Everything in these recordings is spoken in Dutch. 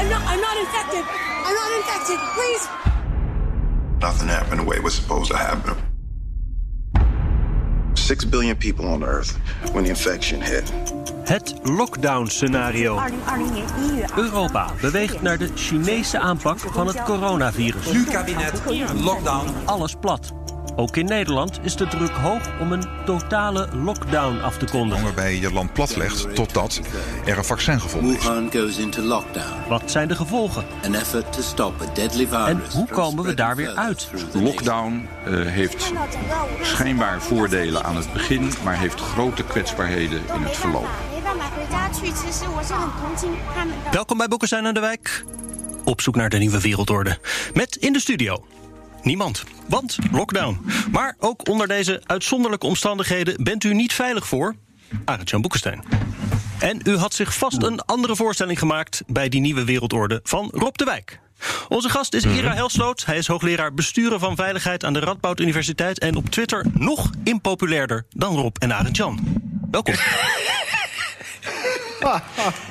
I'm not, I'm not infected. I'm not infected. Please. Nothing happened the way it was supposed to happen. Six billion people on Earth when the infection hit. Het lockdown-scenario. Europa beweegt naar de Chinese aanpak van het coronavirus. Nu kabinet, lockdown. Alles plat. Ook in Nederland is de druk hoog om een totale lockdown af te kondigen. Waarbij je je land platlegt totdat er een vaccin gevonden is. Wuhan goes into lockdown. Wat zijn de gevolgen? An effort to stop a deadly virus. En hoe komen we daar weer uit? Lockdown uh, heeft schijnbaar voordelen aan het begin, maar heeft grote kwetsbaarheden in het verloop. Welkom bij Boekestein aan de Wijk. Op zoek naar de nieuwe wereldorde. Met in de studio Niemand. Want lockdown. Maar ook onder deze uitzonderlijke omstandigheden bent u niet veilig voor. Arend-Jan Boekenstein. En u had zich vast een andere voorstelling gemaakt bij die nieuwe wereldorde van Rob de Wijk. Onze gast is Ira Helsloot. Hij is hoogleraar besturen van veiligheid aan de Radboud Universiteit. En op Twitter nog impopulairder dan Rob en Arend-Jan. Welkom.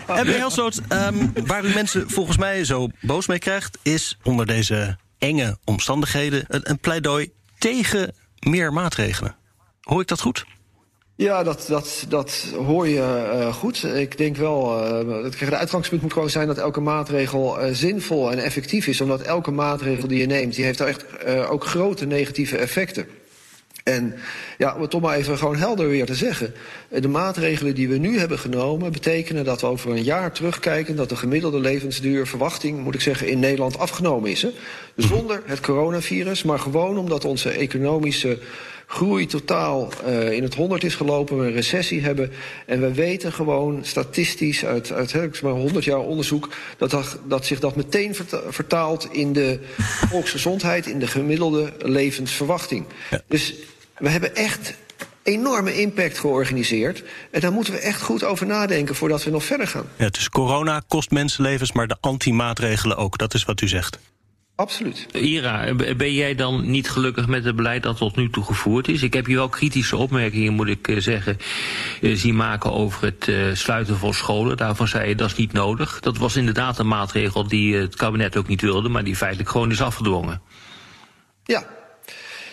en meneer Helsloot, um, waar u mensen volgens mij zo boos mee krijgt... is onder deze enge omstandigheden een, pleidooi tegen meer maatregelen. Hoor ik dat goed? Ja, dat, dat, dat hoor je uh, goed. Ik denk wel, uh, het uitgangspunt moet gewoon zijn dat elke maatregel uh, zinvol en effectief is. Omdat elke maatregel die je neemt, die heeft echt ook grote negatieve effecten. En ja, om het toch maar even gewoon helder weer te zeggen. De maatregelen die we nu hebben genomen betekenen dat we over een jaar terugkijken dat de gemiddelde levensduur, verwachting, moet ik zeggen, in Nederland afgenomen is. Hè? Zonder het coronavirus, maar gewoon omdat onze economische groei totaal uh, in het honderd is gelopen, we een recessie hebben. En we weten gewoon statistisch uit, uit maar 100 jaar onderzoek dat, dat, dat zich dat meteen vertaalt in de volksgezondheid, in de gemiddelde levensverwachting. Ja. Dus we hebben echt enorme impact georganiseerd. En daar moeten we echt goed over nadenken voordat we nog verder gaan. Ja, dus corona kost mensenlevens, maar de anti-maatregelen ook. Dat is wat u zegt. Absoluut. Ira, ben jij dan niet gelukkig met het beleid dat tot nu toe gevoerd is? Ik heb je wel kritische opmerkingen, moet ik zeggen, zien maken over het sluiten van scholen. Daarvan zei je dat is niet nodig. Dat was inderdaad een maatregel die het kabinet ook niet wilde, maar die feitelijk gewoon is afgedwongen. Ja,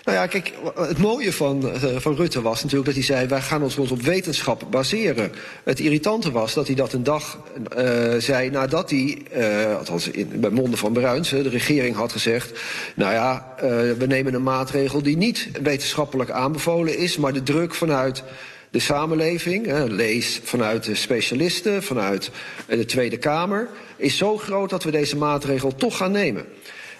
nou ja, kijk, het mooie van, uh, van Rutte was natuurlijk dat hij zei... wij gaan ons op wetenschap baseren. Het irritante was dat hij dat een dag uh, zei nadat hij... Uh, althans in, bij monden van Bruins, de regering had gezegd... nou ja, we nemen een maatregel die niet wetenschappelijk aanbevolen is... maar de druk vanuit de samenleving, hè, lees vanuit de specialisten, vanuit de Tweede Kamer... is zo groot dat we deze maatregel toch gaan nemen.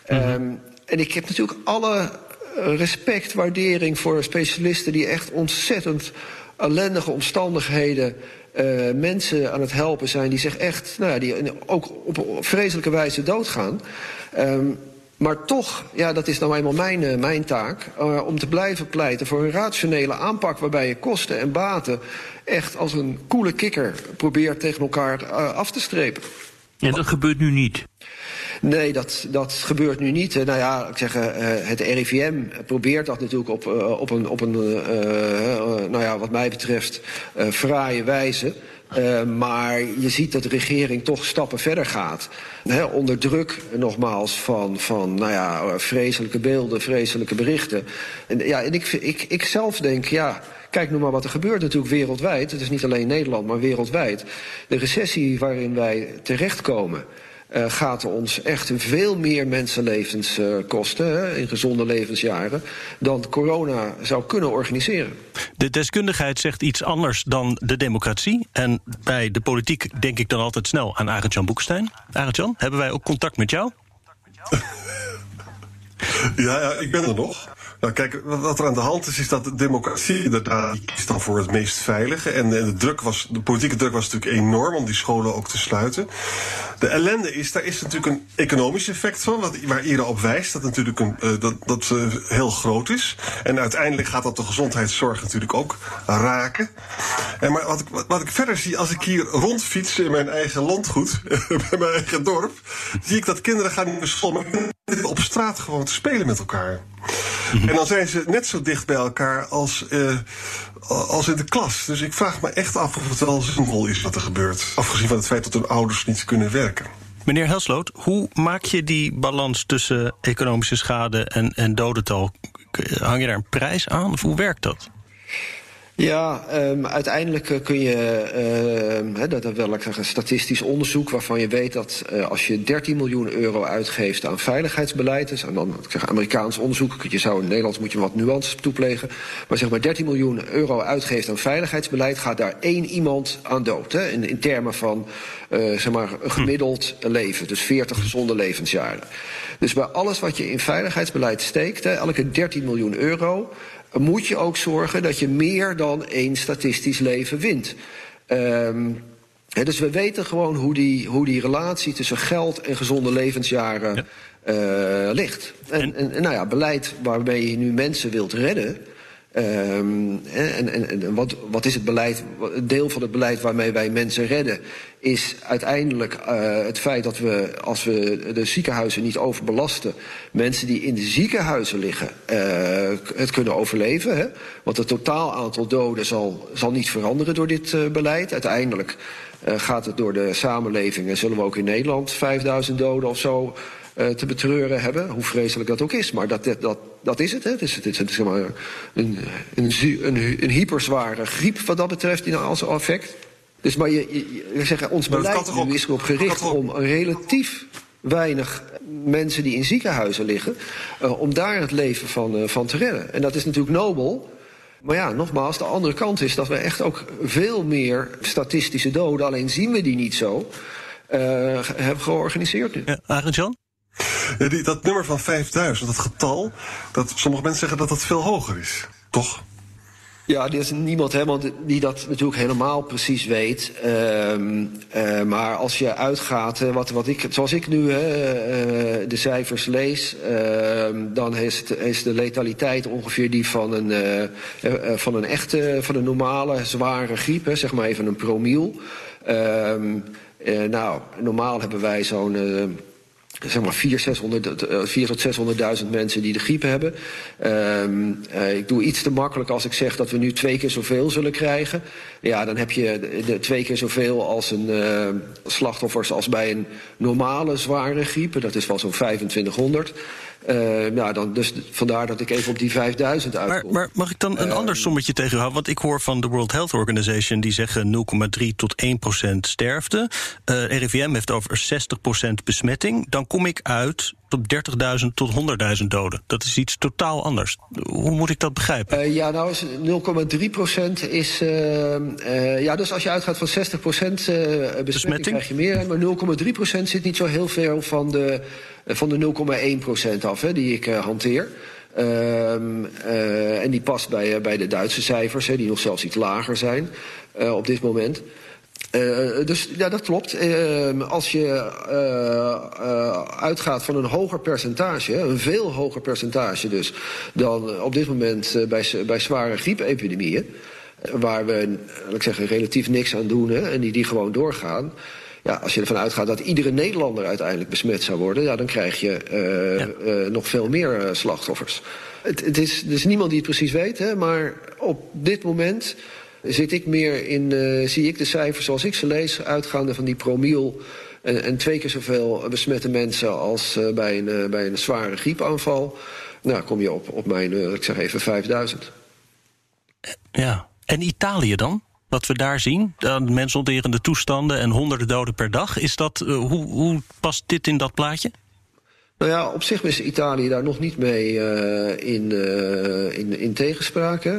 Mm -hmm. um, en ik heb natuurlijk alle respect, waardering voor specialisten die echt ontzettend ellendige omstandigheden uh, mensen aan het helpen zijn die zich echt, nou ja, die ook op vreselijke wijze doodgaan. Um, maar toch, ja, dat is nou eenmaal mijn, uh, mijn taak, uh, om te blijven pleiten voor een rationele aanpak waarbij je kosten en baten echt als een koele kikker probeert tegen elkaar af te strepen. En dat gebeurt nu niet. Nee, dat, dat gebeurt nu niet. Nou ja, ik zeg, uh, het RIVM probeert dat natuurlijk op, uh, op een, op een nou ja, wat mij betreft, fraaie wijze. Maar je ziet dat de regering toch stappen verder gaat. Onder druk, nogmaals, van, van nou ja, vreselijke beelden, vreselijke berichten. En, ja, en ik, ik, ik zelf denk, ja, kijk nu maar wat er gebeurt natuurlijk wereldwijd. Het is niet alleen Nederland, maar wereldwijd. De recessie waarin wij terechtkomen... Uh, gaat ons echt veel meer mensenlevens uh, kosten, hè, in gezonde levensjaren, dan corona zou kunnen organiseren. De deskundigheid zegt iets anders dan de democratie. En bij de politiek denk ik dan altijd snel aan Arend-Jan Boekstein. Arend-Jan, hebben wij ook contact met jou? Ja, ja, ik ben er nog. Nou, kijk, wat er aan de hand is, is dat de democratie inderdaad kiest dan voor het meest veilige. En, de, druk was, de politieke druk was natuurlijk enorm om die scholen ook te sluiten. De ellende is, daar is natuurlijk een economisch effect van, wat, waar Ira op wijst, dat natuurlijk een, uh, dat, dat uh, heel groot is. En uiteindelijk gaat dat de gezondheidszorg natuurlijk ook raken. En maar wat ik, wat ik verder zie, als ik hier rondfiets in mijn eigen landgoed, bij mijn eigen dorp, zie ik dat kinderen gaan naar school op straat gewoon te spelen met elkaar. En dan zijn ze net zo dicht bij elkaar als, uh, als in de klas. Dus ik vraag me echt af of het wel zinvol is wat er gebeurt. Afgezien van het feit dat hun ouders niet kunnen werken. Meneer Helsloot, hoe maak je die balans tussen economische schade en, en dodental? Hang je daar een prijs aan of hoe werkt dat? Ja, um, uiteindelijk eh, kun je, uh, he, dat, dat wel een statistisch onderzoek waarvan je weet dat uh, als je 13 miljoen euro uitgeeft aan veiligheidsbeleid, dus en dan ik zeg Amerikaans onderzoek, je zou in Nederland moet je wat nuances toeplegen, maar zeg maar 13 miljoen euro uitgeeft aan veiligheidsbeleid, gaat daar één iemand aan dood. Hè, in, in termen van zeg maar een gemiddeld leven, dus 40 gezonde levensjaren. Dus bij alles wat je in veiligheidsbeleid steekt, hè, elke 13 miljoen euro moet je ook zorgen dat je meer dan één statistisch leven wint. Um, dus we weten gewoon hoe die, hoe die relatie tussen geld en gezonde levensjaren ja. uh, ligt. En, en, en, nou ja, beleid waarmee je nu mensen wilt redden. Um, en, en, en wat, wat, is het beleid? Een deel van het beleid waarmee wij mensen redden is uiteindelijk uh, het feit dat we, als we de ziekenhuizen niet overbelasten, mensen die in de ziekenhuizen liggen, uh, het kunnen overleven. Hè? Want het totaal aantal doden zal, zal niet veranderen door dit uh, beleid. Uiteindelijk gaat het door de samenleving en zullen we ook in Nederland 5000 doden of zo te betreuren hebben. Hoe vreselijk dat ook is. Maar dat, dat, dat is het. Hè. Het is, het is, zeg maar een, een, een, een hyperzware griep wat dat betreft als effect. Dus maar je, je, je zeggen, ons beleid nu is erop gericht om relatief weinig mensen die in ziekenhuizen liggen, uh, om daar het leven van, uh, van te redden. En dat is natuurlijk nobel. Maar ja, nogmaals, de andere kant is dat we echt ook veel meer statistische doden, alleen zien we die niet zo, uh, hebben georganiseerd nu. Ja, Arend-Jan? Ja, die, dat nummer van 5000, dat getal, dat, sommige mensen zeggen dat dat veel hoger is. Toch? Ja, er is niemand helemaal die dat natuurlijk helemaal precies weet. Uh, uh, maar als je uitgaat, uh, wat, wat ik, zoals ik nu uh, de cijfers lees, ehm, dan is, het, is, de letaliteit ongeveer die van een, van een echte, van een normale zware griep, hè, zeg maar even een promiel. Ehm, nou, normaal hebben wij zo'n zeg maar 400, tot 600.000 mensen die de griep hebben. Um, uh, ik doe iets te makkelijk als ik zeg dat we nu twee keer zoveel zullen krijgen. Ja, dan heb je de, de twee keer zoveel als een uh, slachtoffers als bij een normale zware griep. Dat is wel zo'n 2500. Uh, nou, dan, dus vandaar dat ik even op die 5000 uitkom. Maar, maar mag ik dan een uh, ander sommetje tegenhouden? Want ik hoor van de World Health Organization... die zeggen 0,3 tot 1 procent sterfte. Uh, RIVM heeft over 60 procent besmetting. Dan kom ik uit op 30.000 tot 100.000 doden. Dat is iets totaal anders. Hoe moet ik dat begrijpen? Uh, ja, nou, 0,3 procent is... Ja, dus als je uitgaat van 60 procent besmetting, besmetting, krijg je meer. Maar 0,3 procent zit niet zo heel veel van de, van de 0,1 procent af, hè, die ik hanteer. en die past bij, bij de Duitse cijfers, hè, die nog zelfs iets lager zijn op dit moment. Dus ja, dat klopt. Uh, als je uitgaat van een hoger percentage, een veel hoger percentage dus, dan op dit moment bij, bij zware griepepidemieën, waar we, laat ik zeggen, relatief niks aan doen hè, en die, die gewoon doorgaan. Ja, als je ervan uitgaat dat iedere Nederlander uiteindelijk besmet zou worden, ja, dan krijg je ja. nog veel meer slachtoffers. Het, het, is, er is niemand die het precies weet, hè, maar op dit moment zit ik meer in, zie ik de cijfers zoals ik ze lees, uitgaande van die promiel. En, en twee keer zoveel besmette mensen als bij, een, bij een zware griepaanval. Nou, kom je op, op mijn, ik zeg even, 5000. Ja, en Italië dan? Wat we daar zien, mensonterende toestanden en honderden doden per dag. Is dat, hoe, hoe past dit in dat plaatje? Nou ja, op zich is Italië daar nog niet mee uh, in, uh, in, in tegenspraak hè,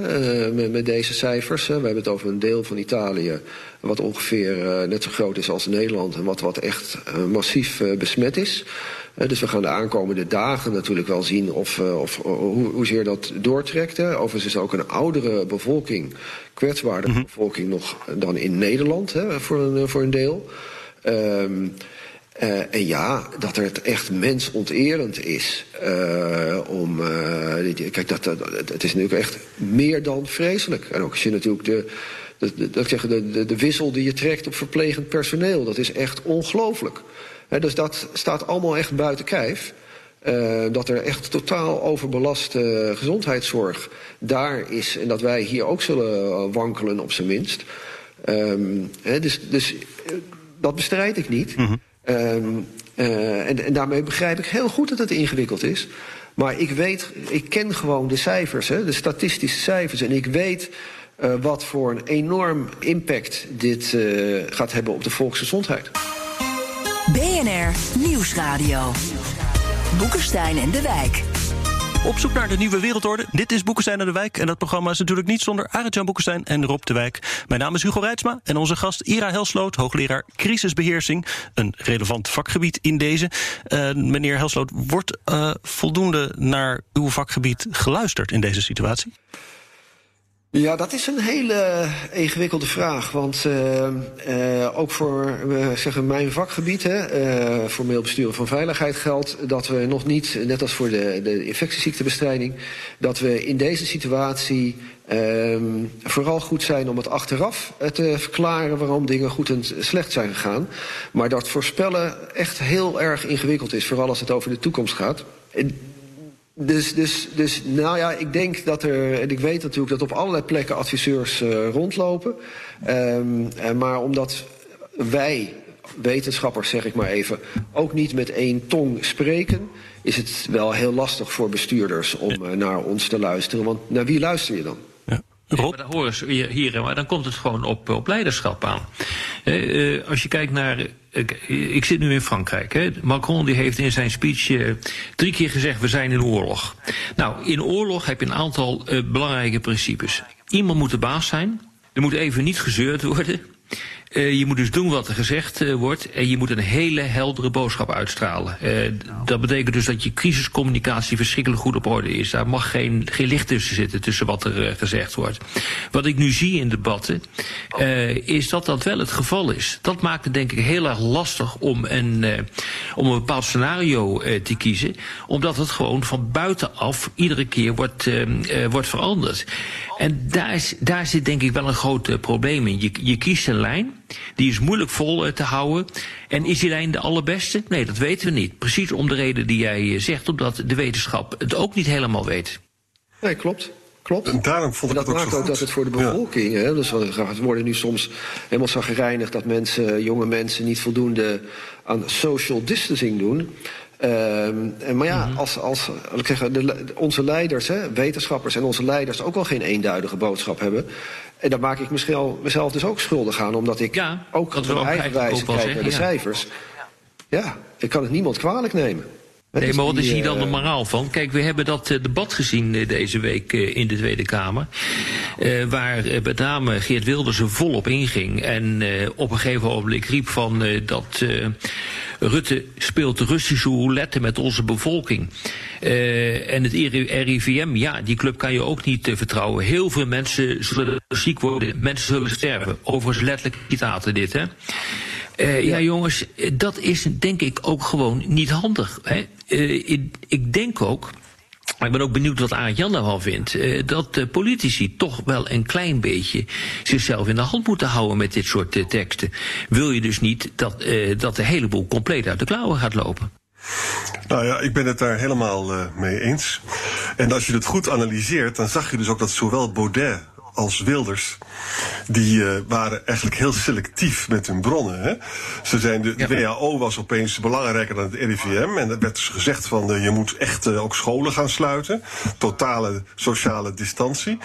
met, met, deze cijfers. Hè. We hebben het over een deel van Italië wat ongeveer net zo groot is als Nederland en wat, wat echt massief besmet is. Dus we gaan de aankomende dagen natuurlijk wel zien of, of hoe, hoezeer dat doortrekt. Hè. Overigens is er ook een oudere bevolking, kwetsbare mm -hmm. bevolking nog dan in Nederland hè, voor, een, voor een deel. Um, uh, en ja, dat het echt mensonterend is uh, om. Uh, kijk, dat, dat, het is natuurlijk echt meer dan vreselijk. En ook als je natuurlijk de. de, de, de, de wissel die je trekt op verplegend personeel, dat is echt ongelooflijk. Dus dat staat allemaal echt buiten kijf. dat er echt totaal overbelaste gezondheidszorg daar is. En dat wij hier ook zullen wankelen, op zijn minst. Um, dus dus dat bestrijd ik niet. Mm -hmm. Um, uh, en, en, daarmee begrijp ik heel goed dat het ingewikkeld is. Maar ik weet, ik ken gewoon de cijfers, de statistische cijfers. En ik weet uh, wat voor een enorm impact dit gaat hebben op de volksgezondheid. BNR Nieuwsradio. Boekenstein en de Wijk. Op zoek naar de nieuwe wereldorde. Dit is Boekenstein en de Wijk. En dat programma is natuurlijk niet zonder Arend-Jan Boekenstein en Rob de Wijk. Mijn naam is Hugo Reitsma en onze gast Ira Helsloot, hoogleraar crisisbeheersing. Een relevant vakgebied in deze. Uh, meneer Helsloot, wordt uh, voldoende naar uw vakgebied geluisterd in deze situatie? Ja, dat is een hele ingewikkelde vraag. Want uh, uh, ook voor uh, zeggen mijn vakgebied, hè, formeel besturen van veiligheid, geldt dat we nog niet, net als voor de, de infectieziektebestrijding, dat we in deze situatie um, vooral goed zijn om het achteraf te verklaren waarom dingen goed en slecht zijn gegaan. Maar dat voorspellen echt heel erg ingewikkeld is, vooral als het over de toekomst gaat. Dus, dus, dus nou ja, ik denk dat er, en ik weet natuurlijk dat op allerlei plekken adviseurs uh, rondlopen. Um, maar omdat wij, wetenschappers zeg ik maar even, ook niet met één tong spreken, is het wel heel lastig voor bestuurders om uh, naar ons te luisteren. Want naar wie luister je dan? Ja, maar dan horen ze hier, maar dan komt het gewoon op, op leiderschap aan. Uh, als je kijkt naar. Ik, zit nu in Frankrijk. Hè. Macron die heeft in zijn speech uh, drie keer gezegd: we zijn in oorlog. Nou, in oorlog heb je een aantal uh, belangrijke principes. Iemand moet de baas zijn. Er moet even niet gezeurd worden. Uh, je moet dus doen wat er gezegd uh, wordt en je moet een hele heldere boodschap uitstralen. Uh, dat betekent dus dat je crisiscommunicatie verschrikkelijk goed op orde is. Daar mag geen, geen licht tussen zitten tussen wat er gezegd wordt. Wat ik nu zie in debatten is dat dat wel het geval is. Dat maakt het denk ik heel erg lastig om een, om een bepaald scenario te kiezen. Omdat het gewoon van buitenaf iedere keer wordt, wordt veranderd. En daar, is, daar zit denk ik wel een groot probleem in. Je, je kiest een lijn, die is moeilijk vol uh, te houden. En is die lijn de allerbeste? Nee, dat weten we niet. Precies om de reden die jij uh, zegt, omdat de wetenschap het ook niet helemaal weet. Nee, klopt. Klopt. En daarom vond en dat ik maakt ook, ook dat het voor de bevolking. Ja. Hè, dus we worden nu soms helemaal zagrijnig dat mensen, jonge mensen niet voldoende aan social distancing doen. Um, maar ja, mm-hmm. als, als ik zeg, de, onze leiders, hè, wetenschappers en onze leiders ook wel geen eenduidige boodschap hebben. En daar maak ik misschien mezelf dus ook schuldig aan, omdat ik ja, ook op mijn eigen wijze kijk zeggen, naar de ja. cijfers. Ja, ik kan het niemand kwalijk nemen. Nee, maar wat is hier dan de moraal van? Kijk, we hebben dat debat gezien deze week in de Tweede Kamer. Waar met name Geert Wilders er volop inging. En op een gegeven ogenblik riep van dat Rutte speelt de Russische roulette met onze bevolking. Uh, en het RIVM, ja, die club kan je ook niet uh, vertrouwen. Heel veel mensen zullen ziek worden, mensen zullen sterven. Overigens letterlijk citaten dit, hè. Uh, ja. ja. jongens, dat is denk ik ook gewoon niet handig. Hè? ik, ik denk ook ik ben ook benieuwd wat Arend Jan daarvan vindt. Uh, dat politici toch wel een klein beetje zichzelf in de hand moeten houden met dit soort uh, teksten. Wil je dus niet dat, uh, dat de hele boel compleet uit de klauwen gaat lopen? Nou ja, ik ben het daar helemaal mee eens. En als je het goed analyseert, dan zag je dus ook dat zowel Baudet als Wilders, die uh, waren eigenlijk heel selectief met hun bronnen. Hè? Ze zijn de, de WHO was opeens belangrijker dan het RIVM. En er werd dus gezegd van uh, je moet echt uh, ook scholen gaan sluiten. Totale sociale distantie.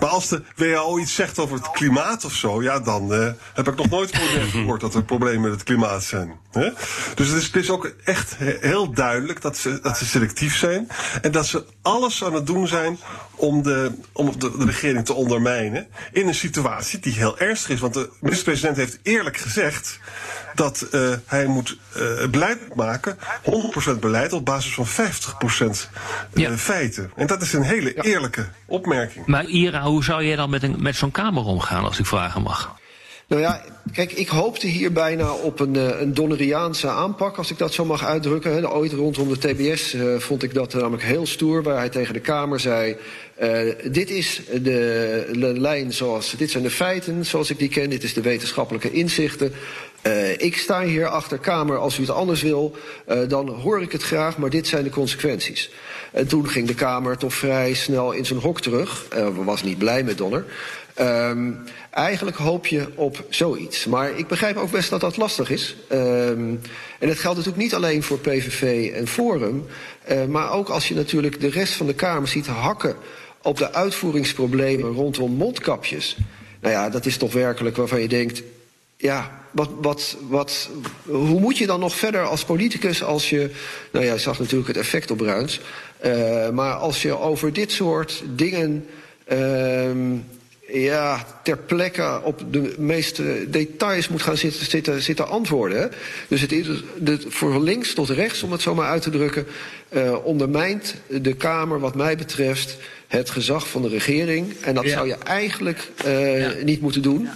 Maar als de WHO iets zegt over het klimaat of zo, ja, dan heb ik nog nooit gehoord dat er problemen met het klimaat zijn. Hè? Dus het is, het is ook echt heel duidelijk dat ze, dat ze selectief zijn. En dat ze alles aan het doen zijn om de, om de, de regering te ondermijnen. In een situatie die heel ernstig is. Want de minister-president heeft eerlijk gezegd dat uh, hij moet uh, beleid maken, 100% beleid op basis van 50% uh, ja. feiten. En dat is een hele eerlijke opmerking. Maar Ira, hoe zou jij dan met, een, met zo'n Kamer omgaan, als ik vragen mag? Nou ja, kijk, ik hoopte hier bijna op een, een Donneriaanse aanpak, als ik dat zo mag uitdrukken. Ooit rondom de TBS uh, vond ik dat namelijk heel stoer, waar hij tegen de Kamer zei... Uh, dit is de, lijn zoals, dit zijn de feiten zoals ik die ken, dit is de wetenschappelijke inzichten. Uh, ik sta hier achter Kamer, als u het anders wil, uh, dan hoor ik het graag, maar dit zijn de consequenties. En toen ging de Kamer toch vrij snel in zijn hok terug. Was niet blij met Donner. Um, eigenlijk hoop je op zoiets. Maar ik begrijp ook best dat dat lastig is. Um, en het geldt natuurlijk niet alleen voor PVV en Forum. Maar ook als je natuurlijk de rest van de Kamer ziet hakken op de uitvoeringsproblemen rondom mondkapjes. Nou ja, dat is toch werkelijk waarvan je denkt. Ja, wat, wat, wat, hoe moet je dan nog verder als politicus als je. Nou ja, je zag natuurlijk het effect op Bruins. Uh, maar als je over dit soort dingen. Uh, ja, ter plekke op de meeste details moet gaan zitten, zitten, zitten antwoorden. Hè? Dus het is de, voor links tot rechts, om het zo maar uit te drukken, uh, ondermijnt de Kamer, wat mij betreft, het gezag van de regering. En dat ja. zou je eigenlijk ja. niet moeten doen.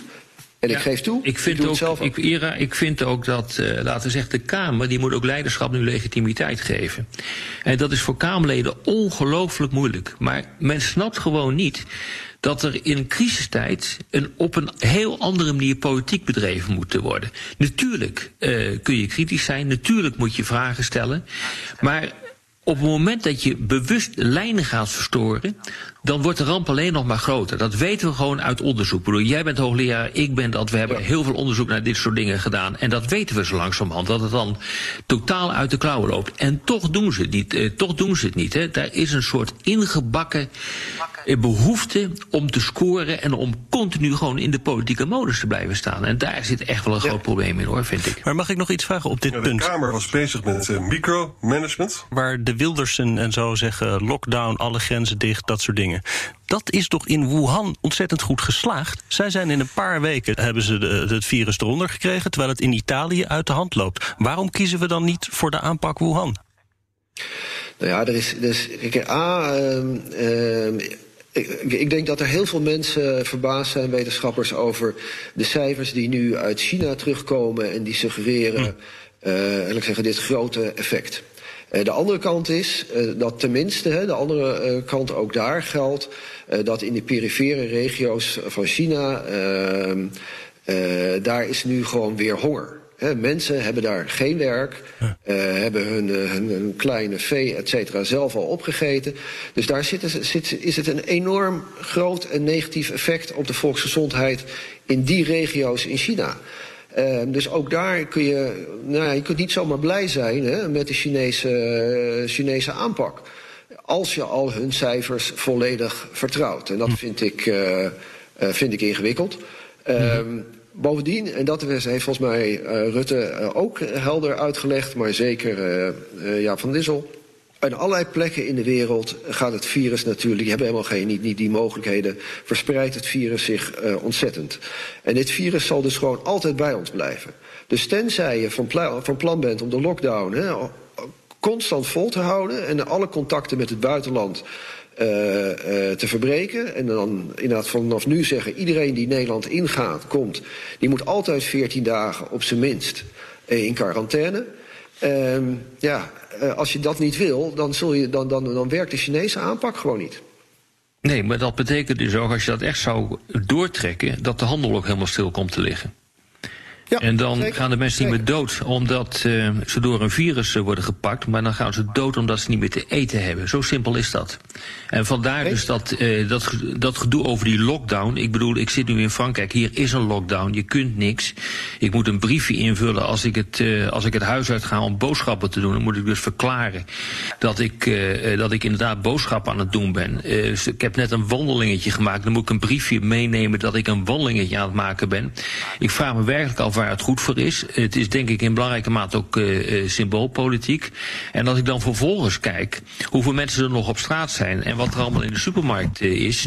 Ja. En ik geef toe, ik vind, ik ook, zelf ook. Ik, Ira, ik vind ook dat, uh, laten we zeggen, de Kamer... die moet ook leiderschap nu legitimiteit geven. En dat is voor Kamerleden ongelooflijk moeilijk. Maar men snapt gewoon niet dat er in een crisistijd een, op een heel andere manier politiek bedreven moet worden. Natuurlijk uh, kun je kritisch zijn, natuurlijk moet je vragen stellen. Maar op het moment dat je bewust lijnen gaat verstoren, dan wordt de ramp alleen nog maar groter. Dat weten we gewoon uit onderzoek. Ik bedoel, jij bent hoogleraar, ik ben dat. We hebben ja. heel veel onderzoek naar dit soort dingen gedaan. En dat weten we zo langzamerhand, dat het dan totaal uit de klauwen loopt. En toch doen ze het niet. Eh, toch doen ze het niet. Hè. Daar is een soort ingebakken eh, behoefte om te scoren en om continu gewoon in de politieke modus te blijven staan. En daar zit echt wel een ja. groot probleem in hoor, vind ik. Maar mag ik nog iets vragen op dit ja, punt? De Kamer was bezig met uh, micromanagement. Waar de Wildersen en zo zeggen lockdown, alle grenzen dicht, dat soort dingen. Dat is toch in Wuhan ontzettend goed geslaagd. Zij zijn in een paar weken hebben ze de, het virus eronder gekregen, terwijl het in Italië uit de hand loopt. Waarom kiezen we dan niet voor de aanpak Wuhan? Nou ja, er is. Dus, ik, A, uh, uh, ik, ik, denk dat er heel veel mensen verbaasd zijn, wetenschappers, over de cijfers die nu uit China terugkomen en die suggereren, hm. uh, ik zeggen, dit grote effect. Uh, de andere kant is uh, dat tenminste, hè, de andere uh, kant ook daar geldt, dat in de perifere regio's van China, ehm, daar is nu gewoon weer honger. He, mensen hebben daar geen werk, ja. hebben hun, hun, hun, kleine vee, et cetera, zelf al opgegeten. Dus daar zit, zit, is het een enorm groot en negatief effect op de volksgezondheid in die regio's in China. Uh, dus ook daar kun je, nou, je kunt niet zomaar blij zijn hè, met de Chinese, uh, Chinese aanpak. Als je al hun cijfers volledig vertrouwt. En dat vind ik, uh, vind ik ingewikkeld. Mm. Bovendien, en dat heeft volgens mij Rutte ook helder uitgelegd, maar zeker Jaap van Dissel. Aan allerlei plekken in de wereld gaat het virus natuurlijk, die hebben helemaal geen, niet, niet die mogelijkheden, verspreidt het virus zich uh, ontzettend. En dit virus zal dus gewoon altijd bij ons blijven. Dus tenzij je van, van plan bent om de lockdown hè, constant vol te houden en alle contacten met het buitenland uh, uh, te verbreken. En dan inderdaad vanaf nu zeggen: iedereen die Nederland ingaat, komt, die moet altijd 14 dagen op zijn minst in quarantaine. Uh, ja, uh, als je dat niet wil, dan, zul je, dan, dan, dan werkt de Chinese aanpak gewoon niet. Nee, maar dat betekent dus ook, als je dat echt zou doortrekken, dat de handel ook helemaal stil komt te liggen. En dan zeker, gaan de mensen niet meer dood omdat eh, ze door een virus eh, worden gepakt, maar dan gaan ze dood omdat ze niet meer te eten hebben. Zo simpel is dat. En vandaar dus dat, eh, dat, dat gedoe over die lockdown. Ik bedoel, ik zit nu in Frankrijk, hier is een lockdown, je kunt niks. Ik moet een briefje invullen als ik het, als ik het huis uit ga om boodschappen te doen. Dan moet ik dus verklaren dat ik, dat ik inderdaad boodschappen aan het doen ben. Dus ik heb net een wandelingetje gemaakt, dan moet ik een briefje meenemen dat ik een wandelingetje aan het maken ben. Ik vraag me werkelijk af waar het goed voor is. Het is denk ik in belangrijke mate ook eh, symboolpolitiek. En als ik dan vervolgens kijk hoeveel mensen er nog op straat zijn en wat er allemaal in de supermarkt eh, is.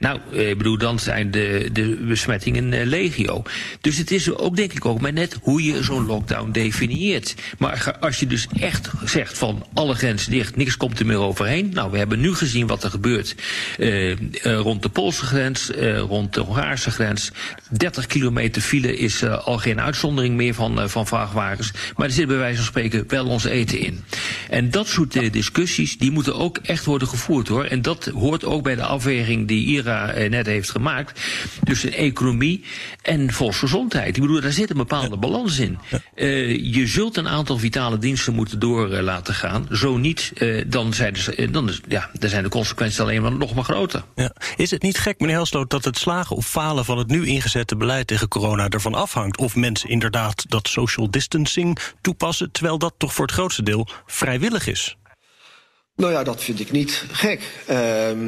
Nou, eh, ik bedoel, dan zijn de, de besmettingen eh, legio. Dus het is ook, denk ik, ook maar net hoe je zo'n lockdown definieert. Maar als je dus echt zegt van alle grenzen dicht, niks komt er meer overheen. Nou, we hebben nu gezien wat er gebeurt eh, rond de Poolse grens, rond de Hongaarse grens. 30 kilometer file is al geen uitzondering meer van, van vrachtwagens. Maar er zit bij wijze van spreken wel ons eten in. En dat soort discussies, die moeten ook echt worden gevoerd hoor. En dat hoort ook bij de afweging die Ira eh, net heeft gemaakt. Tussen economie en volksgezondheid. Ik bedoel, daar zit een bepaalde balans in. Eh, je zult een aantal vitale diensten moeten door eh, laten gaan. Zo niet, dan, zijn de, dan, is, ja, dan zijn de consequenties alleen maar nog maar groter. Ja. Is het niet gek, meneer Helsloot, dat het slagen of falen van het nu ingezette beleid tegen corona ervan afhangt of mensen inderdaad dat social distancing toepassen, terwijl dat toch voor het grootste deel vrijwillig is? Nou ja, dat vind ik niet gek. Ehm,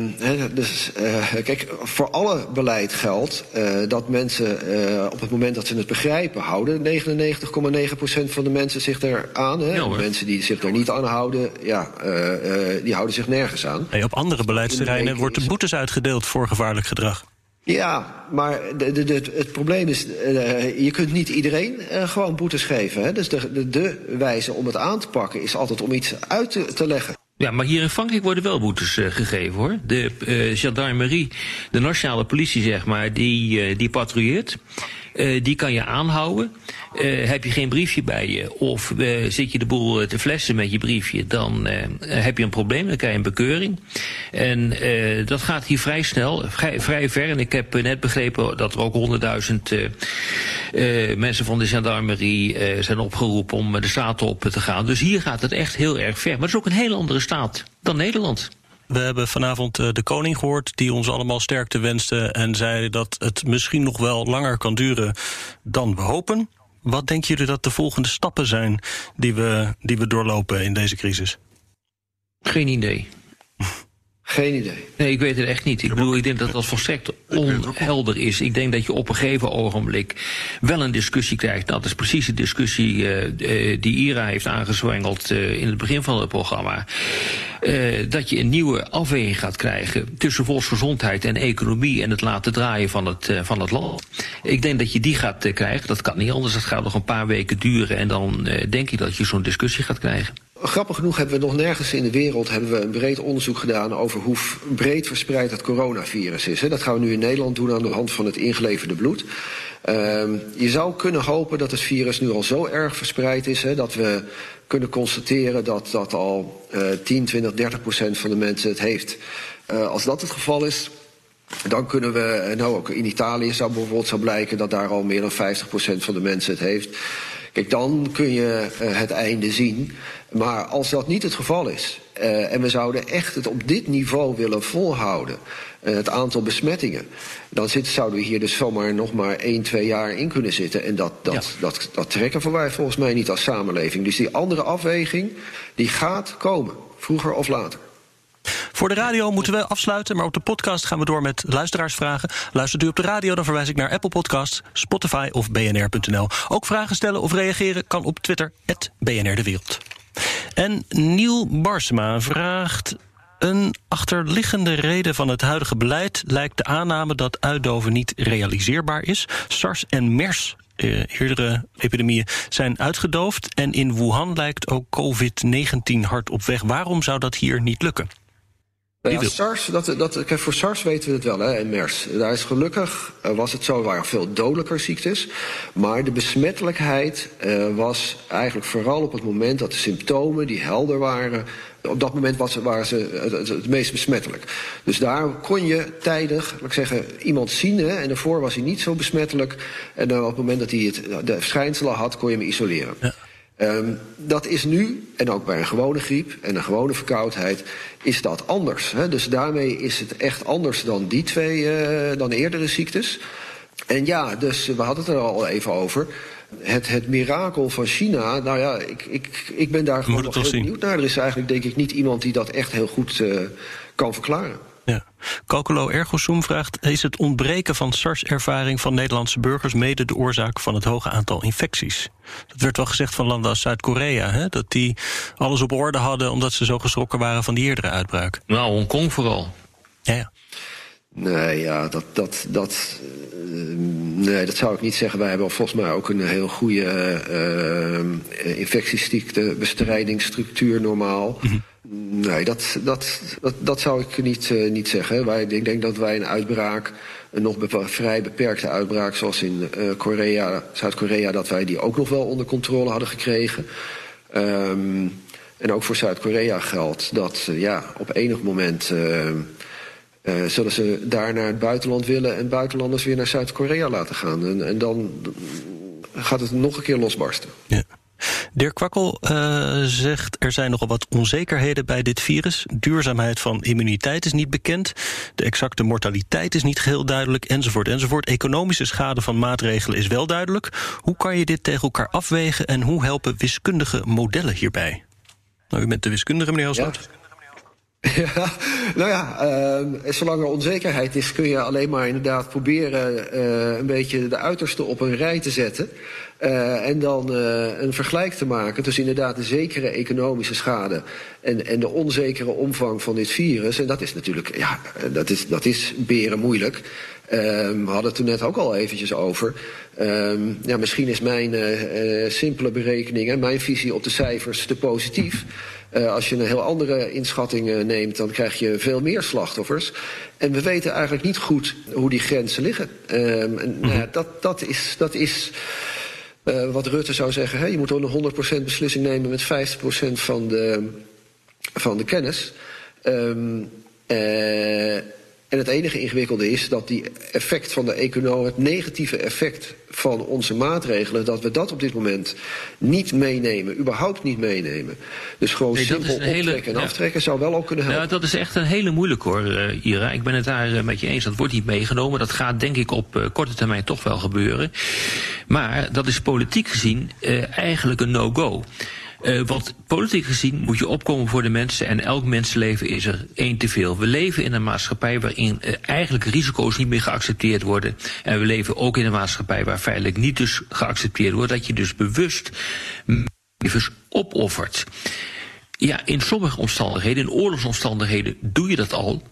dus, eh, kijk, voor alle beleid geldt eh, dat mensen eh, op het moment dat ze het begrijpen houden, 99,9% van de mensen zich eraan. Hè. Ja, mensen die zich er niet aan houden, ja, die houden zich nergens aan. Op andere beleidsterreinen wordt de boetes uitgedeeld voor gevaarlijk gedrag. Ja, maar de, de, de- het probleem is, je kunt niet iedereen gewoon boetes geven. Hè? Dus de, de, de wijze om het aan te pakken is altijd om iets uit te, te leggen. Ja, maar hier in Frankrijk worden wel boetes eh, gegeven hoor. De eh, gendarmerie, de nationale politie zeg maar, die, eh, die patrouilleert. Eh, die kan je aanhouden. Eh, heb je geen briefje bij je of eh, zit je de boel te flessen met je briefje, dan heb je een probleem, dan krijg je een bekeuring. En dat gaat hier vrij snel, vrij, ver. En ik heb net begrepen dat er ook honderdduizend mensen van de gendarmerie zijn opgeroepen om de straat op te gaan. Dus hier gaat het echt heel erg ver. Maar het is ook een hele andere staat dan Nederland. We hebben vanavond eh, de koning gehoord die ons allemaal sterkte wenste en zei dat het misschien nog wel langer kan duren dan we hopen. Wat denken jullie dat de volgende stappen zijn die we, die we doorlopen in deze crisis? Geen idee. Geen idee. Nee, ik weet het echt niet. Ik bedoel, ik denk dat dat volstrekt onhelder is. Ik denk dat je op een gegeven ogenblik wel een discussie krijgt. Nou, dat is precies de discussie eh, eh, die Ira heeft aangezwengeld eh, in het begin van het programma. Eh, dat je een nieuwe afweging gaat krijgen tussen volksgezondheid en economie en het laten draaien van het, eh, van het land. Ik denk dat je die gaat krijgen. Dat kan niet anders. Dat gaat nog een paar weken duren. En dan eh, denk ik dat je zo'n discussie gaat krijgen. Grappig genoeg hebben we nog nergens in de wereld hebben we een breed onderzoek gedaan over hoe breed verspreid het coronavirus is. Dat gaan we nu in Nederland doen aan de hand van het ingeleverde bloed. Ehm, je zou kunnen hopen dat het virus nu al zo erg verspreid is dat we kunnen constateren dat, dat al eh 10, 20, 30 procent van de mensen het heeft. Eh, als dat het geval is, dan kunnen we, eh, nou ook in Italië zou bijvoorbeeld zou blijken dat daar al meer dan 50% van de mensen het heeft. Kijk, dan kun je eh, het einde zien. Maar als dat niet het geval is, eh, en we zouden echt het op dit niveau willen volhouden, eh, het aantal besmettingen, dan zit, zouden we hier dus zomaar nog maar 1, 2 jaar in kunnen zitten. En dat, dat, dat, dat trekken voor wij volgens mij niet als samenleving. Dus die andere afweging, die gaat komen, vroeger of later. Voor de radio moeten we afsluiten, maar op de podcast gaan we door met luisteraarsvragen. Luistert u op de radio, dan verwijs ik naar Apple Podcasts, Spotify of bnr.nl. Ook vragen stellen of reageren kan op Twitter, BNR De Wereld. En Niel Barsema vraagt... Een achterliggende reden van het huidige beleid lijkt de aanname dat uitdoven niet realiseerbaar is. SARS en MERS eh, eerdere epidemieën zijn uitgedoofd. En in Wuhan lijkt ook COVID-19 hard op weg. Waarom zou dat hier niet lukken? Ja, SARS, dat, dat, kijk, voor SARS weten we het wel, hè, en MERS. Daar is gelukkig, uh, was het zo, er waren veel dodelijker ziektes. Maar de besmettelijkheid uh, was eigenlijk vooral op het moment dat de symptomen die helder waren. Op dat moment was, waren ze het, het, het, meest besmettelijk. Dus daar kon je tijdig, laat ik zeggen, iemand zien. Hè, en daarvoor was hij niet zo besmettelijk. En dan op het moment dat hij het, de verschijnselen had, kon je hem isoleren. Ja. Um, dat is nu, en ook bij een gewone griep en een gewone verkoudheid, is dat anders. Hè? Dus daarmee is het echt anders dan die twee, uh, dan eerdere ziektes. En ja, dus we hadden het er al even over. Het, het mirakel van China, nou ja, ik, ik, ik ben daar gewoon nog heel benieuwd naar. Er is eigenlijk denk ik niet iemand die dat echt heel goed uh, kan verklaren. Ja. Calculo ergo sum vraagt: is het ontbreken van SARS-ervaring van Nederlandse burgers mede de oorzaak van het hoge aantal infecties? Dat werd wel gezegd van landen als Zuid-Korea, dat die alles op orde hadden omdat ze zo geschrokken waren van die eerdere uitbraak. Nou, Hongkong vooral. Ja, ja. Nee, ja, dat, dat, dat, uh, nee, dat zou ik niet zeggen. Wij hebben volgens mij ook een heel goede uh, infectieziektebestrijdingsstructuur normaal. Mm -hmm. Nee, dat, dat, dat, dat zou ik niet, uh, niet zeggen. Ik denk dat wij een uitbraak, een nog vrij beperkte uitbraak, zoals in uh, Korea, Zuid-Korea, dat wij die ook nog wel onder controle hadden gekregen. Um, en ook voor Zuid-Korea geldt dat uh, ja, op enig moment zullen ze daar naar het buitenland willen en buitenlanders weer naar Zuid-Korea laten gaan. En, en dan gaat het nog een keer losbarsten. Ja. Dirk Kwakkel uh, zegt er zijn nogal wat onzekerheden bij dit virus. Duurzaamheid van immuniteit is niet bekend. De exacte mortaliteit is niet geheel duidelijk, enzovoort, enzovoort. Economische schade van maatregelen is wel duidelijk. Hoe kan je dit tegen elkaar afwegen en hoe helpen wiskundige modellen hierbij? Nou, u bent de wiskundige, meneer Halsloot. Ja. Ja, nou ja, uh, zolang er onzekerheid is, kun je alleen maar inderdaad proberen uh, een beetje de uiterste op een rij te zetten. Uh, en dan uh, een vergelijk te maken tussen inderdaad de zekere economische schade en, en de onzekere omvang van dit virus. En dat is natuurlijk, ja, dat is, dat is beren moeilijk. Uh, we hadden het toen net ook al eventjes over. ja, misschien is mijn simpele berekening en mijn visie op de cijfers te positief. Uh, als je een heel andere inschatting uh, neemt, dan krijg je veel meer slachtoffers. En we weten eigenlijk niet goed hoe die grenzen liggen. Uh, en, mm -hmm. uh, dat, dat is, dat is wat Rutte zou zeggen. Hè? Je moet ook een 100% beslissing nemen met 50% van de, van de kennis. Um, en het enige ingewikkelde is dat die effect van de economie, het negatieve effect van onze maatregelen, dat we dat op dit moment niet meenemen, überhaupt niet meenemen. Dus gewoon nee, simpel optrekken hele, en aftrekken ja. zou wel ook kunnen helpen. Dat is echt een hele moeilijke hoor, uh, Ira. Ik ben het daar uh, met je eens. Dat wordt niet meegenomen. Dat gaat denk ik op uh, korte termijn toch wel gebeuren. Maar dat is politiek gezien eigenlijk een no-go. Uh, want politiek gezien moet je opkomen voor de mensen en elk mensenleven is er één te veel. We leven in een maatschappij waarin uh, eigenlijk risico's niet meer geaccepteerd worden. En we leven ook in een maatschappij waar feitelijk niet dus geaccepteerd wordt dat je dus bewust levens opoffert. Ja, in sommige omstandigheden, in oorlogsomstandigheden, doe je dat al.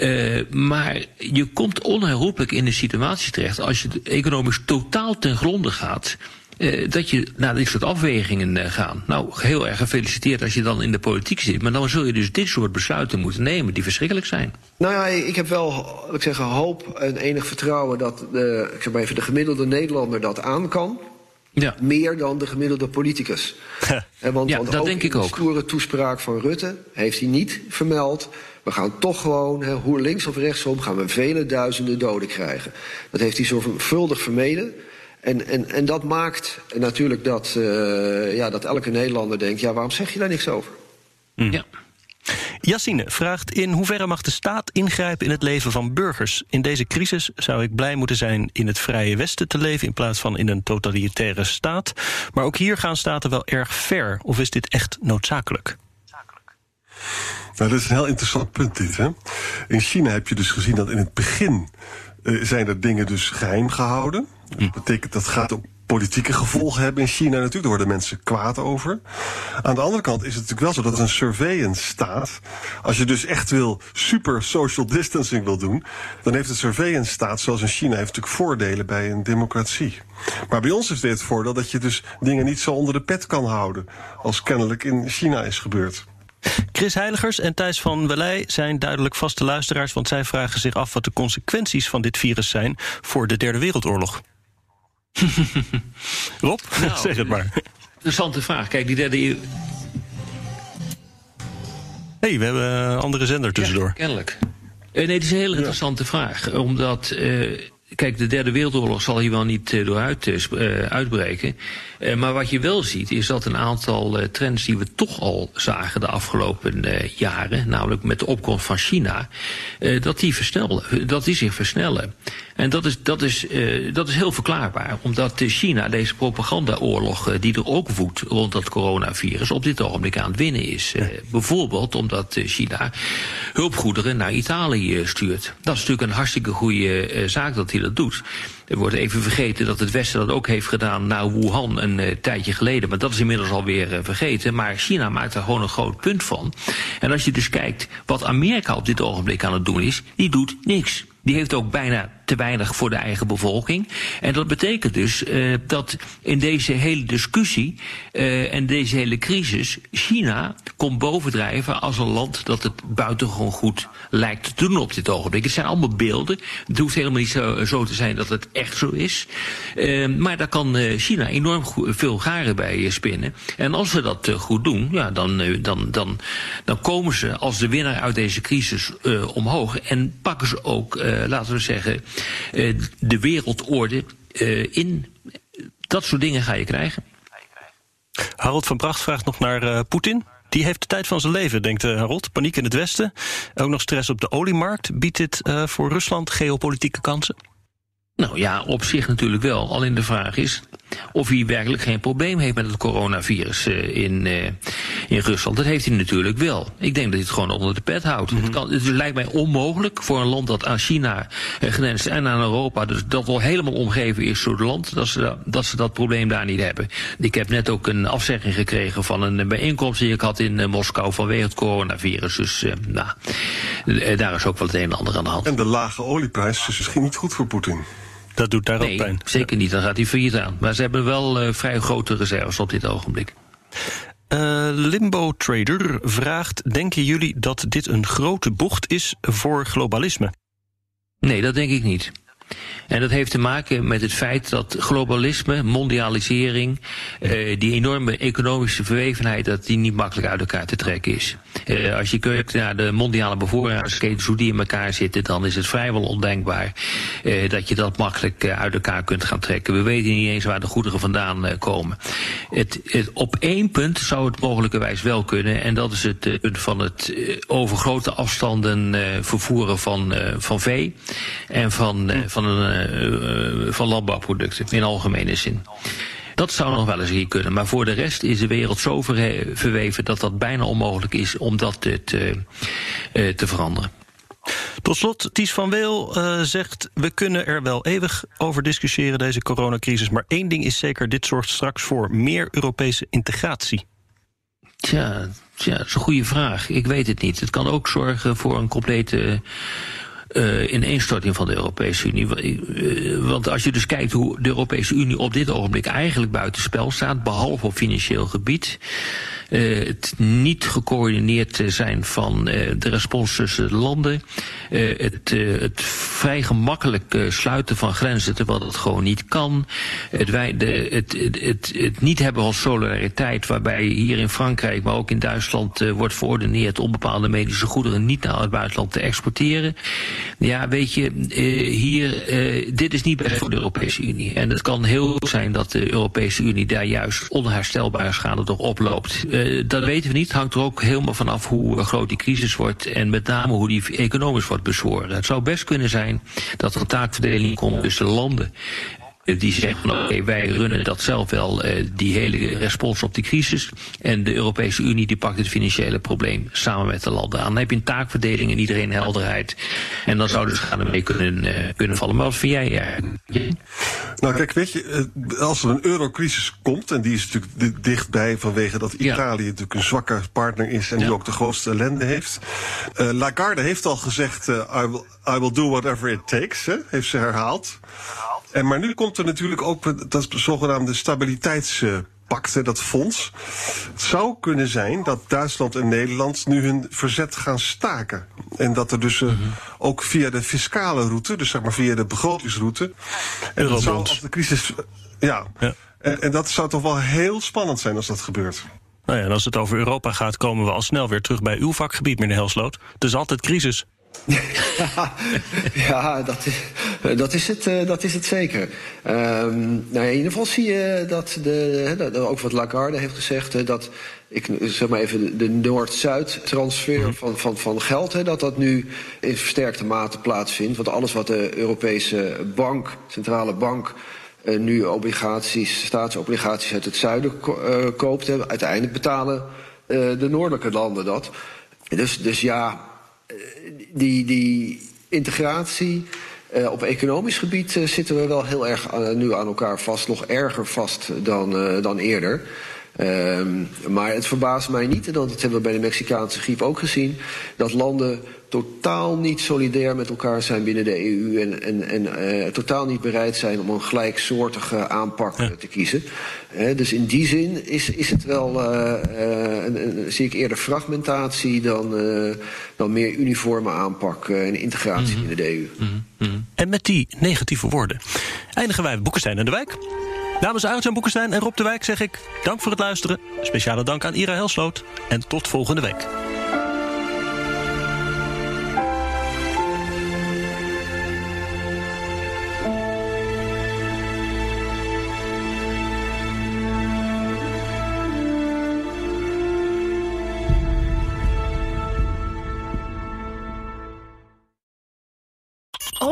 Uh, maar je komt onherroepelijk in een situatie terecht als je economisch totaal ten gronde gaat. Uh, dat je naar dit soort afwegingen uh, gaan. Nou, heel erg gefeliciteerd als je dan in de politiek zit. Maar dan zul je dus dit soort besluiten moeten nemen die verschrikkelijk zijn. Nou ja, ik heb wel, ik zeggen, hoop en enig vertrouwen dat de, ik zeg maar even, de gemiddelde Nederlander dat aan kan. Ja. Meer dan de gemiddelde politicus. en want, ja, want dat ook denk ik in de ook. stoere toespraak van Rutte heeft hij niet vermeld. We gaan toch gewoon, hè, hoe links of rechtsom, gaan we vele duizenden doden krijgen. Dat heeft hij zorgvuldig vermeden. En, en, en dat maakt natuurlijk dat, uh, ja, dat elke Nederlander denkt: ja, waarom zeg je daar niks over? Mm. Ja. Yassine vraagt in hoeverre mag de staat ingrijpen in het leven van burgers? In deze crisis zou ik blij moeten zijn in het vrije Westen te leven in plaats van in een totalitaire staat. Maar ook hier gaan staten wel erg ver. Of is dit echt noodzakelijk? Nou, dat is een heel interessant punt dit. Hè? In China heb je dus gezien dat in het begin uh, zijn er dingen dus geheim gehouden. Dat betekent dat gaat ook politieke gevolgen hebben in China natuurlijk. Daar worden mensen kwaad over. Aan de andere kant is het natuurlijk wel zo dat een surveillance staat. Als je dus echt wil super social distancing wil doen, dan heeft de surveillance staat zoals in China heeft natuurlijk voordelen bij een democratie. Maar bij ons is dit het voordeel dat je dus dingen niet zo onder de pet kan houden als kennelijk in China is gebeurd. Chris Heiligers en Thijs van Welij zijn duidelijk vaste luisteraars, want zij vragen zich af wat de consequenties van dit virus zijn voor de Derde Wereldoorlog. Rob, Nou, zeg het maar. Interessante vraag. Kijk, die derde eeuw. hey, we hebben een andere zender tussendoor. Kennelijk. Eh, nee, het is een hele interessante vraag. Omdat, eh, kijk, de derde wereldoorlog zal hier wel niet uh, door uit, uh, uitbreken. Maar wat je wel ziet, is dat een aantal trends die we toch al zagen de afgelopen jaren, namelijk met de opkomst van China, dat, die versnellen, dat die zich versnellen. En dat is, dat is, dat is heel verklaarbaar, omdat China deze propagandaoorlog die er ook woedt rond dat coronavirus op dit ogenblik aan het winnen is. Bijvoorbeeld omdat China hulpgoederen naar Italië stuurt. Dat is natuurlijk een hartstikke goede zaak dat dat doet. Er wordt even vergeten dat het Westen dat ook heeft gedaan naar Wuhan een uh, tijdje geleden. Maar dat is inmiddels alweer uh, vergeten. Maar China maakt daar gewoon een groot punt van. En als je dus kijkt wat Amerika op dit ogenblik aan het doen is, die doet niks. Die heeft ook bijna te weinig voor de eigen bevolking. En dat betekent dus uh, dat in deze hele discussie uh, en deze hele crisis China komt bovendrijven als een land dat het buitengewoon goed lijkt te doen op dit ogenblik. Het zijn allemaal beelden. Het hoeft helemaal niet zo, zo te zijn dat het echt zo is. Uh, maar daar kan China enorm veel garen bij spinnen. En als ze dat goed doen, ja, dan, dan, dan, dan komen ze als de winnaar uit deze crisis omhoog. En pakken ze ook, laten we zeggen, de wereldorde uh, in. Dat soort dingen ga je krijgen. Harold van Bracht vraagt nog naar uh, Poetin. Die heeft de tijd van zijn leven, denkt Harold. Paniek in het Westen. Ook nog stress op de oliemarkt. Biedt dit voor Rusland geopolitieke kansen? Nou ja, op zich natuurlijk wel. Alleen de vraag is of hij werkelijk geen probleem heeft met het coronavirus uh, in, uh, in Rusland. Dat heeft hij natuurlijk wel. Ik denk dat hij het gewoon onder de pet houdt. Mm -hmm. het, kan, het, lijkt mij onmogelijk voor een land dat aan China uh, grenst en aan Europa, dus dat wel helemaal omgeven is door het land, dat ze, dat, dat ze dat probleem daar niet hebben. Ik heb net ook een afzegging gekregen van een bijeenkomst die ik had in Moskou vanwege het coronavirus. Dus nou, daar is ook wel het een en ander aan de hand. En de lage olieprijs is misschien niet goed voor Poetin. Dat doet daar nee, ook pijn. Zeker niet, dan gaat hij failliet aan. Maar ze hebben wel uh, vrij grote reserves op dit ogenblik. Uh, Limbo Trader vraagt: Denken jullie dat dit een grote bocht is voor globalisme? Nee, dat denk ik niet. En dat heeft te maken met het feit dat globalisme, mondialisering, uh, die enorme economische verwevenheid, dat die niet makkelijk uit elkaar te trekken is. Uh, als je kijkt naar de mondiale bevoorradingsketens, hoe die in elkaar zitten, dan is het vrijwel ondenkbaar uh, dat je dat makkelijk uit elkaar kunt gaan trekken. We weten niet eens waar de goederen vandaan komen. Het, op één punt zou het mogelijkerwijs wel kunnen, en dat is het punt van het over grote afstanden vervoeren van, van vee en van, van een uh, van landbouwproducten in algemene zin. Dat zou nog wel eens hier kunnen. Maar voor de rest is de wereld zo verweven dat dat bijna onmogelijk is om dat te, te, uh, te veranderen. Tot slot, Ties van Weel uh, zegt... we kunnen er wel eeuwig over discussiëren, deze coronacrisis... maar één ding is zeker, dit zorgt straks voor meer Europese integratie. Tja, tja, dat is een goede vraag. Ik weet het niet. Het kan ook zorgen voor een complete uh, ineenstorting van de Europese Unie. Uh, want als je dus kijkt hoe de Europese Unie op dit ogenblik eigenlijk buitenspel staat, behalve op financieel gebied. Uh, het niet gecoördineerd zijn van de respons tussen de landen. het, het vrij gemakkelijk sluiten van grenzen terwijl dat gewoon niet kan. Het, wij, de, het, het, het, niet hebben van solidariteit waarbij hier in Frankrijk, maar ook in Duitsland wordt verordeneerd om bepaalde medische goederen niet naar het buitenland te exporteren. Ja, weet je, uh, hier, uh, dit is niet best voor de Europese Unie. En het kan heel goed zijn dat de Europese Unie daar juist onherstelbare schade door oploopt. Uh, dat weten we niet. Het hangt er ook helemaal vanaf hoe groot die crisis wordt en met name hoe die economisch wordt bezworen. Het zou best kunnen zijn dat er een taakverdeling komt tussen landen die zeggen, oké, okay, wij runnen dat zelf wel, uh, die hele respons op die crisis. En de Europese Unie die pakt het financiële probleem samen met de landen aan. Dan heb je een taakverdeling en iedereen helderheid. En dan zou dus gaan ermee kunnen, uh, kunnen vallen. Maar wat vind jij eigenlijk? Nou kijk, weet je, als er een eurocrisis komt, en die is natuurlijk dichtbij vanwege dat Italië ja. natuurlijk een zwakke partner is en ja. die ook de grootste ellende heeft. Uh, Lagarde heeft al gezegd, uh, I, will, I will do whatever it takes, hè, heeft ze herhaald. En, maar nu komt er natuurlijk ook dat zogenaamde stabiliteitspact. pact, hè, dat fonds. Het zou kunnen zijn dat Duitsland en Nederland nu hun verzet gaan staken. En dat er dus uh, ook via de fiscale route, dus zeg maar via de begrotingsroute. En dat zou als de crisis. Ja. ja. En, en dat zou toch wel heel spannend zijn als dat gebeurt. Nou ja, en als het over Europa gaat, komen we al snel weer terug bij uw vakgebied, meneer Helsloot. Het is altijd crisis. ja, dat is, dat is, het, uh, dat is het zeker. Um, nou, in ieder geval zie je dat, de, ook wat Lagarde heeft gezegd, dat ik zeg maar even de Noord-Zuid transfer -hmm. van, van, van geld, hè, dat dat nu in versterkte mate plaatsvindt. Want alles wat de Europese bank, centrale bank, uh, nu obligaties, staatsobligaties uit het zuiden ko uh, koopt, hè, uiteindelijk betalen de noordelijke landen dat. Dus, dus ja die, die integratie. Uh, op economisch gebied uh, zitten we wel heel erg uh, nu aan elkaar vast, nog erger vast dan, dan eerder. Um, maar het verbaast mij niet, en dat hebben we bij de Mexicaanse griep ook gezien, dat landen totaal niet solidair met elkaar zijn binnen de EU en, en, en totaal niet bereid zijn om een gelijksoortige aanpak ja. te kiezen. dus in die zin is, is het wel, een, een, zie ik eerder fragmentatie dan, dan meer uniforme aanpak en integratie mm -hmm. binnen de EU. Mm -hmm. En met die negatieve woorden eindigen wij Boekenstein en de Wijk. Namens Arjan Boekenstein en Rob de Wijk zeg ik dank voor het luisteren. Speciale dank aan Ira Helsloot en tot volgende week.